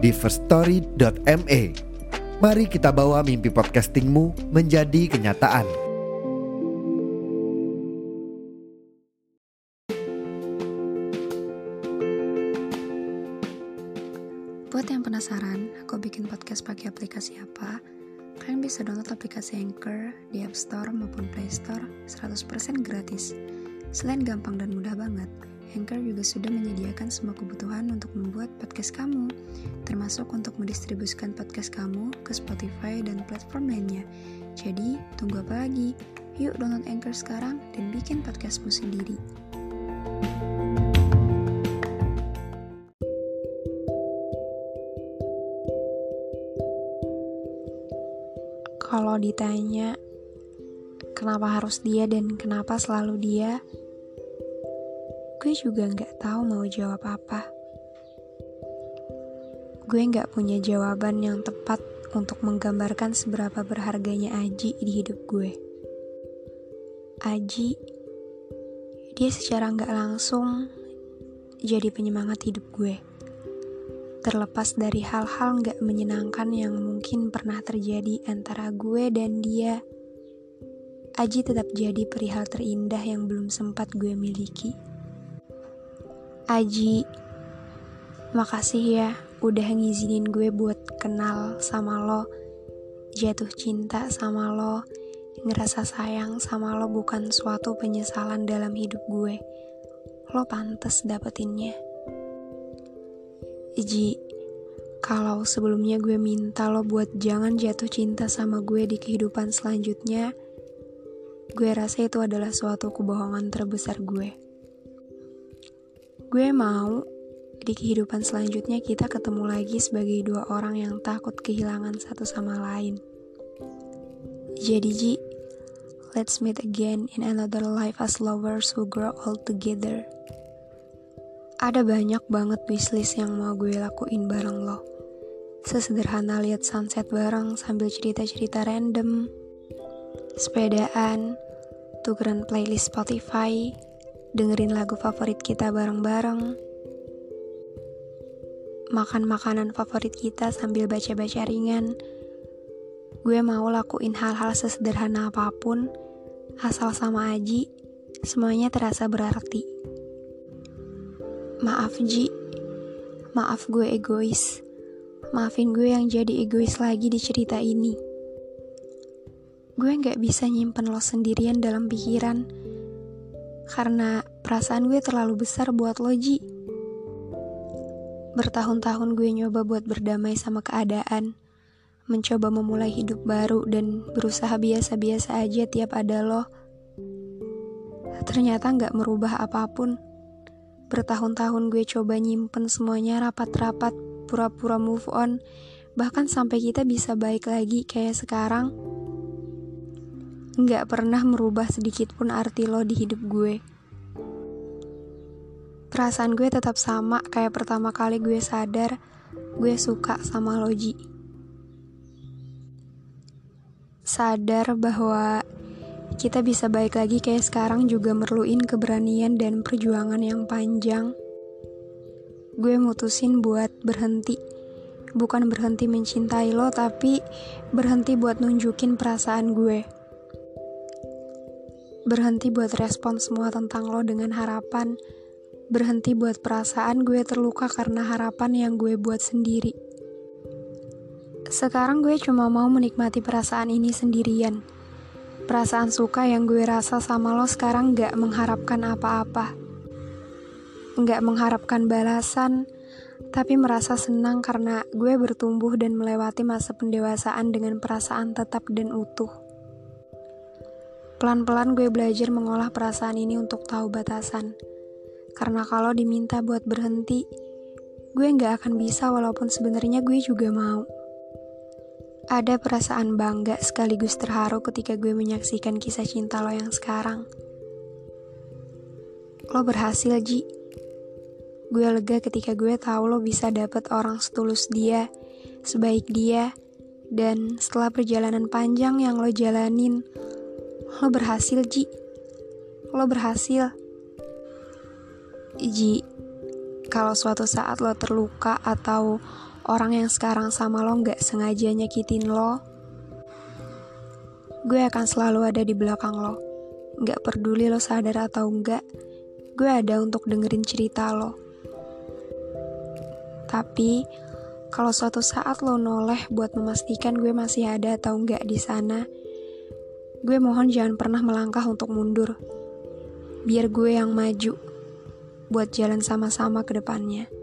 di firststory.me. Mari kita bawa mimpi podcastingmu menjadi kenyataan. Buat yang penasaran, aku bikin podcast pakai aplikasi apa? Kalian bisa download aplikasi Anchor di App Store maupun Play Store 100% gratis. Selain gampang dan mudah banget, Anchor juga sudah menyediakan semua kebutuhan untuk membuat podcast kamu, termasuk untuk mendistribusikan podcast kamu ke Spotify dan platform lainnya. Jadi, tunggu apa lagi? Yuk download Anchor sekarang dan bikin podcastmu sendiri. Kalau ditanya kenapa harus dia dan kenapa selalu dia, gue juga nggak tahu mau jawab apa. Gue nggak punya jawaban yang tepat untuk menggambarkan seberapa berharganya Aji di hidup gue. Aji, dia secara nggak langsung jadi penyemangat hidup gue. Terlepas dari hal-hal nggak menyenangkan yang mungkin pernah terjadi antara gue dan dia, Aji tetap jadi perihal terindah yang belum sempat gue miliki. Aji, makasih ya udah ngizinin gue buat kenal sama lo, jatuh cinta sama lo, ngerasa sayang sama lo bukan suatu penyesalan dalam hidup gue. Lo pantas dapetinnya. Ji, kalau sebelumnya gue minta lo buat jangan jatuh cinta sama gue di kehidupan selanjutnya, gue rasa itu adalah suatu kebohongan terbesar gue. Gue mau di kehidupan selanjutnya kita ketemu lagi sebagai dua orang yang takut kehilangan satu sama lain. Jadi Ji, let's meet again in another life as lovers who grow old together. Ada banyak banget wishlist yang mau gue lakuin bareng lo. Sesederhana lihat sunset bareng sambil cerita-cerita random. Sepedaan, tukeran playlist Spotify, dengerin lagu favorit kita bareng-bareng. Makan makanan favorit kita sambil baca-baca ringan. Gue mau lakuin hal-hal sesederhana apa pun, asal sama Aji, semuanya terasa berarti. Maaf Ji, maaf gue egois. Maafin gue yang jadi egois lagi di cerita ini. Gue gak bisa nyimpen lo sendirian dalam pikiran. Karena perasaan gue terlalu besar buat lo Ji. Bertahun-tahun gue nyoba buat berdamai sama keadaan. Mencoba memulai hidup baru dan berusaha biasa-biasa aja tiap ada lo. Ternyata gak merubah apa pun. Bertahun-tahun gue coba nyimpen semuanya rapat-rapat, pura-pura move on, bahkan sampai kita bisa baik lagi kayak sekarang. Nggak pernah merubah sedikit pun arti lo di hidup gue. Perasaan gue tetap sama kayak pertama kali gue sadar gue suka sama Loji. Sadar bahwa kita bisa baik lagi kayak sekarang juga merluin keberanian dan perjuangan yang panjang. Gue mutusin buat berhenti. Bukan berhenti mencintai lo, tapi berhenti buat nunjukin perasaan gue. Berhenti buat respon semua tentang lo dengan harapan. Berhenti buat perasaan gue terluka karena harapan yang gue buat sendiri. Sekarang gue cuma mau menikmati perasaan ini sendirian perasaan suka yang gue rasa sama lo sekarang gak mengharapkan apa-apa. Gak mengharapkan balasan, tapi merasa senang karena gue bertumbuh dan melewati masa pendewasaan dengan perasaan tetap dan utuh. Pelan-pelan gue belajar mengolah perasaan ini untuk tahu batasan. Karena kalau diminta buat berhenti, gue nggak akan bisa walaupun sebenarnya gue juga mau. Ada perasaan bangga sekaligus terharu ketika gue menyaksikan kisah cinta lo yang sekarang. Lo berhasil, Ji. Gue lega ketika gue tahu lo bisa dapet orang setulus dia, sebaik dia, dan setelah perjalanan panjang yang lo jalanin, lo berhasil, Ji. Lo berhasil. Ji, kalau suatu saat lo terluka atau orang yang sekarang sama lo nggak sengaja nyakitin lo, gue akan selalu ada di belakang lo. Nggak peduli lo sadar atau enggak, gue ada untuk dengerin cerita lo. Tapi, kalau suatu saat lo noleh buat memastikan gue masih ada atau enggak di sana, gue mohon jangan pernah melangkah untuk mundur. Biar gue yang maju buat jalan sama-sama ke depannya.